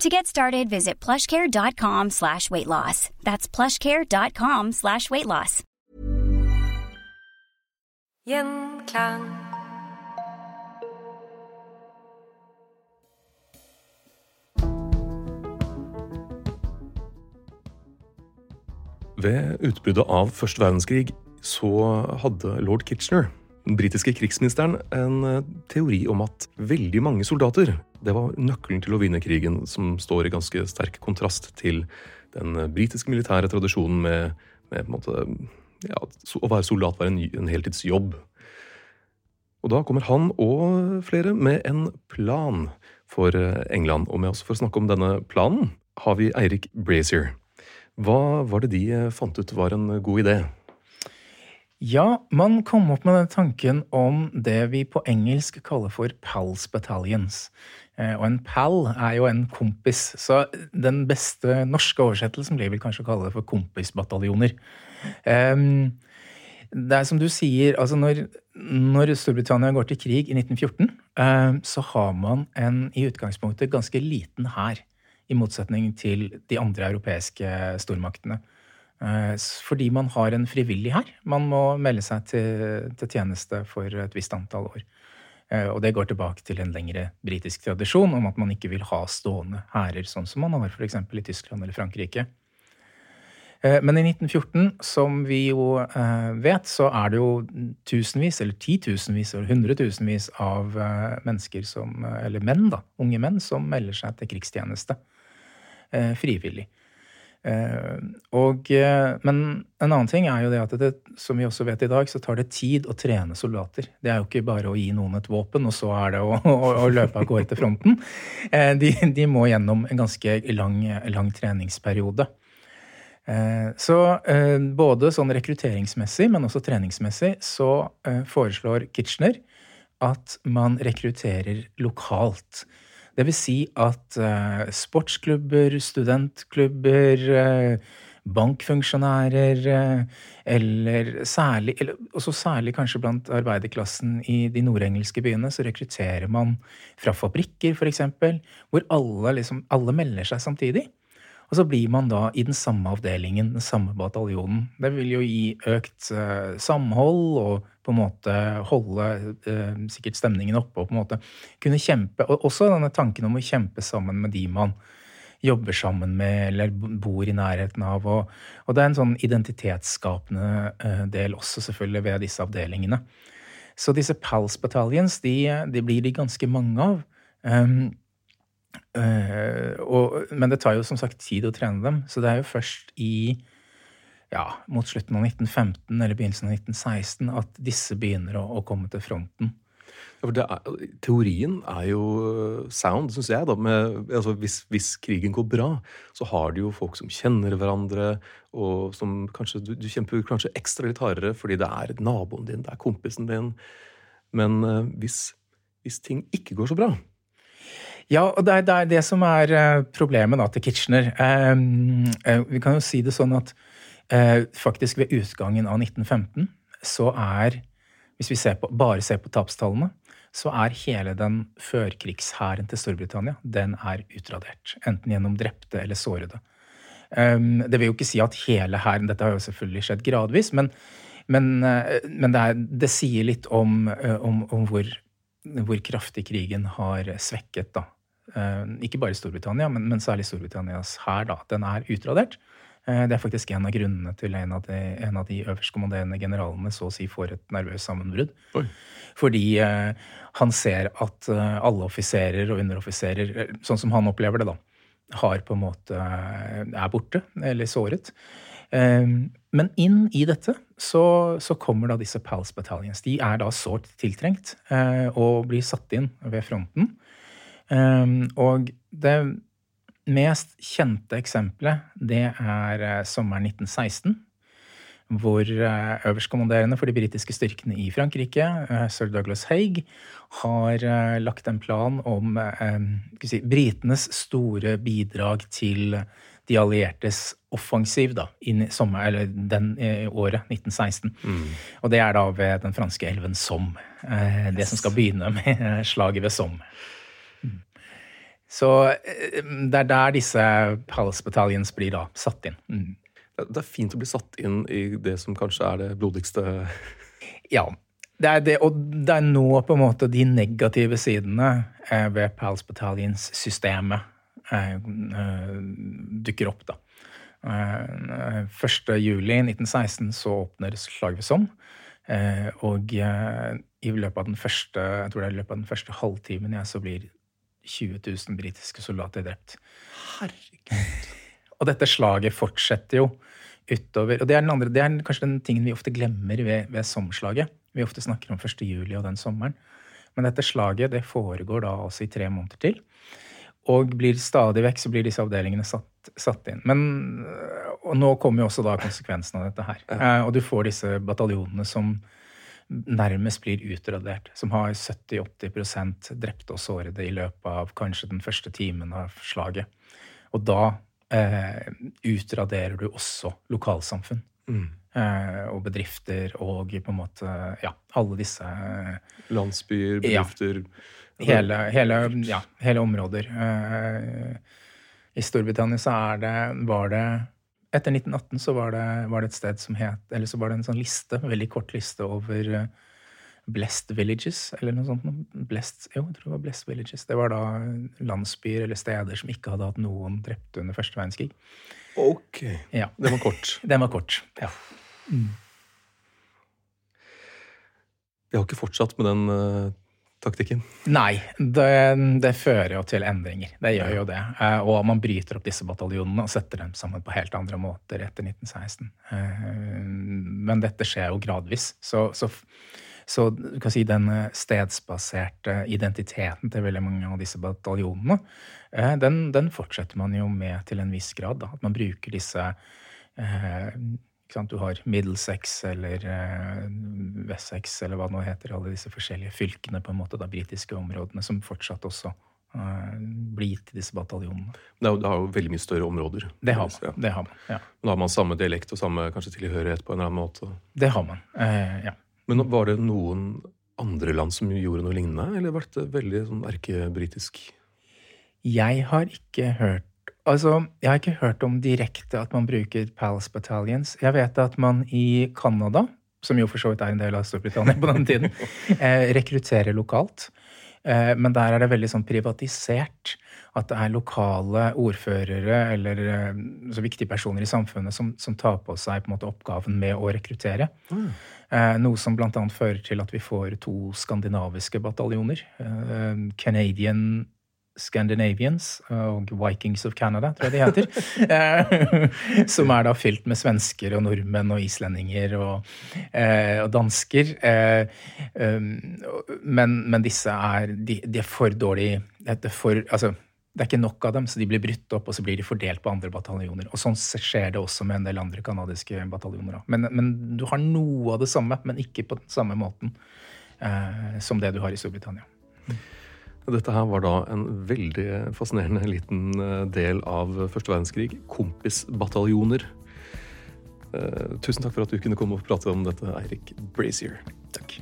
To get started, visit plushcare.com slash weight loss. That's plushcare.com slash weight loss. Gjenklang. Ved utbruddet av første verdenskrig så hadde lord Kitchener, den britiske krigsministeren, en eh, teori om at veldig mange soldater det var nøkkelen til å vinne krigen, som står i ganske sterk kontrast til den eh, britiske militære tradisjonen med, med måte, ja, å være soldat var en, en heltidsjobb. Og da kommer han og flere med en plan for eh, England. Og med oss for å snakke om denne planen har vi Eirik Brazier. Hva var det de fant ut var en god idé? Ja, man kom opp med den tanken om det vi på engelsk kaller for PALS battalions. Eh, og en pal er jo en kompis, så den beste norske oversettelsen blir vel kanskje å kalle det for kompisbataljoner. Det er som du sier, altså når, når Storbritannia går til krig i 1914, så har man en i utgangspunktet ganske liten hær, i motsetning til de andre europeiske stormaktene. Eh, fordi man har en frivillig her. Man må melde seg til, til tjeneste for et visst antall år. Eh, og det går tilbake til en lengre britisk tradisjon om at man ikke vil ha stående hærer, sånn som man har f.eks. i Tyskland eller Frankrike. Eh, men i 1914, som vi jo vet, så er det jo tusenvis, eller titusenvis, eller hundretusenvis av mennesker som, eller menn, da, unge menn, som melder seg til krigstjeneste frivillig. Eh, og, eh, men en annen ting er jo det at det, som vi også vet i dag, så tar det tid å trene soldater. Det er jo ikke bare å gi noen et våpen, og så er det å, å, å løpe av gårde til fronten. Eh, de, de, må gjennom en ganske lang, lang treningsperiode. Så både sånn rekrutteringsmessig, men også treningsmessig, så foreslår Kitchener at man rekrutterer lokalt. Det vil si at uh, sportsklubber, studentklubber, uh, bankfunksjonærer uh, eller særlig, eller også særlig kanskje blant arbeiderklassen i de nordengelske byene, så rekrutterer man fra fabrikker, f.eks., hvor alle, liksom, alle melder seg samtidig. Og så blir man da i den samme avdelingen, den samme bataljonen. Det vil jo gi økt samhold og på en måte holde eh, sikkert stemningen oppe og på en måte kunne kjempe. Og også denne tanken om å kjempe sammen med de man jobber sammen med eller bor i nærheten av. Og, og det er en sånn identitetsskapende eh, del også, selvfølgelig, ved disse avdelingene. Så disse Pals Battalions, de, de blir de ganske mange av. Um, Uh, og, men det tar jo som sagt tid å trene dem, så det er jo først i ja, mot slutten av 1915 eller begynnelsen av 1916 at disse begynner å, å komme til fronten. Ja, er, teorien er jo sound, syns jeg. da, med, altså hvis, hvis, krigen går bra, så har du jo folk som kjenner hverandre, og som kanskje Du, du kjemper kanskje ekstra litt hardere fordi det er naboen din, det er kompisen din. Men uh, hvis, hvis ting ikke går så bra, ja, og det er, det er det, som er eh, problemet da, til Kitchener. Uh, vi kan jo si det sånn at Eh, faktisk ved utgangen av 1915 så er, hvis vi ser på, bare ser på tapstallene, så er hele den førkrigshæren til Storbritannia den er utradert. Enten gjennom drepte eller sårede. Um, det vil jo ikke si at hele hæren Dette har jo selvfølgelig skjedd gradvis, men, men, uh, men det, er, det, sier litt om, uh, om, om hvor, hvor, kraftig krigen har svekket da. Uh, ikke bare Storbritannia, men, men særlig Storbritannias hær. Den er utradert. Det er faktisk en av grunnene til en av de, en av de øverstkommanderende generalene så å si får et nervøst sammenbrudd. Fordi eh, han ser at eh, alle offiserer og underoffiserer, eh, sånn som han opplever det, da, har på en måte er borte eller såret. Men inn i dette så, så kommer da disse Pals Battalions. De er da sårt tiltrengt og blir satt inn ved fronten. Og det mest kjente eksempelet, det er sommeren 1916 hvor eh, øverstkommanderende for de britiske styrkene i Frankrike, eh, sir Douglas Haig, har eh, lagt en plan om si, britenes store bidrag til de alliertes offensiv da, inn i sommer, eller den året 1916. Mm. Og det er da ved den franske elven Somme. Det yes. som skal begynne med slaget ved Somme. Mm. Så det er der disse Palace Battalions blir da satt inn. Mm. Det er fint å bli satt inn i det som kanskje er det blodigste Ja. Det er det, og det er nå på en måte de negative sidene eh, ved Palace Battalions-systemet eh, eh, dukker opp, da. 1. juli 1916 så åpner slaget ved Somme. Og i løpet av den første jeg tror det er i løpet av den første halvtimen jeg så blir 20 000 britiske soldater drept. Herregud. Og dette slaget fortsetter jo utover. Og det er, den andre, det er kanskje den tingen vi ofte glemmer ved, ved sommerslaget. Vi ofte snakker om 1. juli og den sommeren. Men dette slaget det foregår da altså i tre måneder til. Og blir stadig vekk så blir disse avdelingene satt, satt inn. Men og nå kommer jo også da konsekvensen av dette her. Ja. Eh, og du får disse bataljonene som nærmest blir utradert. Som har 70-80 drepte og sårede i løpet av kanskje den første timen av slaget. Og da eh, utraderer du også lokalsamfunn. Mm. Eh, og bedrifter og på en måte Ja, alle disse eh, Landsbyer, bedrifter ja, hele, hele, ja, hele områder. Eh, I Storbritannia så det, var det Etter 1918 så var det, var det, et sted som het Eller så var det en sånn liste, en veldig kort liste over eh, Blessed Villages, eller noe sånt. Blessed, jo, jeg tror det var Blessed Villages. Det var da landsbyer eller steder som ikke hadde hatt noen drepte under første verdenskrig. Ok. Ja. Den var kort. Den var kort, ja. Mm. Jeg har ikke fortsatt med den uh, taktikken? Nei, det, det, fører jo til endringer. Det gjør jo det. Uh, og man bryter opp disse bataljonene og setter dem sammen på helt andre måter etter 1916. Uh, men dette skjer jo gradvis. Så, så så du kan si den eh, stedsbaserte identiteten til veldig mange av disse bataljonene, eh, den, den fortsetter man jo med til en viss grad. Da. At man bruker disse eh, Du har Middlesex eller eh, Wessex eller hva det nå heter, alle disse forskjellige fylkene, på en måte, da britiske områdene, som fortsatt også eh, blir gitt til disse bataljonene. Det, det har jo veldig mye større områder. Det har man. Ja. Det har man ja. Men har man samme dialekt og samme kanskje tilhørighet på en eller annen måte? Det har man, eh, ja. Men var det noen andre land som gjorde noe lignende, eller var det veldig sånn erkebritisk? Jeg har ikke hørt Altså, jeg har ikke hørt om direkte at man bruker Palace Battalions. Jeg vet at man i Canada, som jo for så vidt er en del av Storbritannia på den tiden, eh, rekrutterer lokalt. Eh, men der er det veldig sånn privatisert. At det er lokale ordførere eller eh, så viktige personer i samfunnet som, som tar på seg på måte, oppgaven med å rekruttere. Mm. Eh, noe som bl.a. fører til at vi får to skandinaviske bataljoner. Eh, Canadian Scandinavians og Vikings of Canada, tror jeg de heter. Eh, som er da fylt med svensker og nordmenn og islendinger og, og dansker. Men, men, disse er de, de er for dårlige for, altså, det er ikke nok av dem, så de blir brutt opp, og så blir de fordelt på andre bataljoner. Og sånn skjer det også med en del andre canadiske bataljoner. Men, men, du har noe av det samme, men ikke på den samme måten eh, som det du har i Storbritannia. Dette her var da en veldig fascinerende liten eh, del av første verdenskrig. Kompisbataljoner. Eh, tusen takk for at du kunne komme og prate om dette, Eirik Brazier. Takk.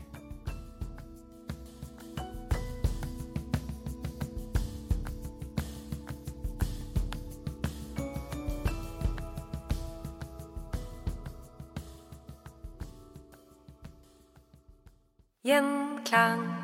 Gjenklang.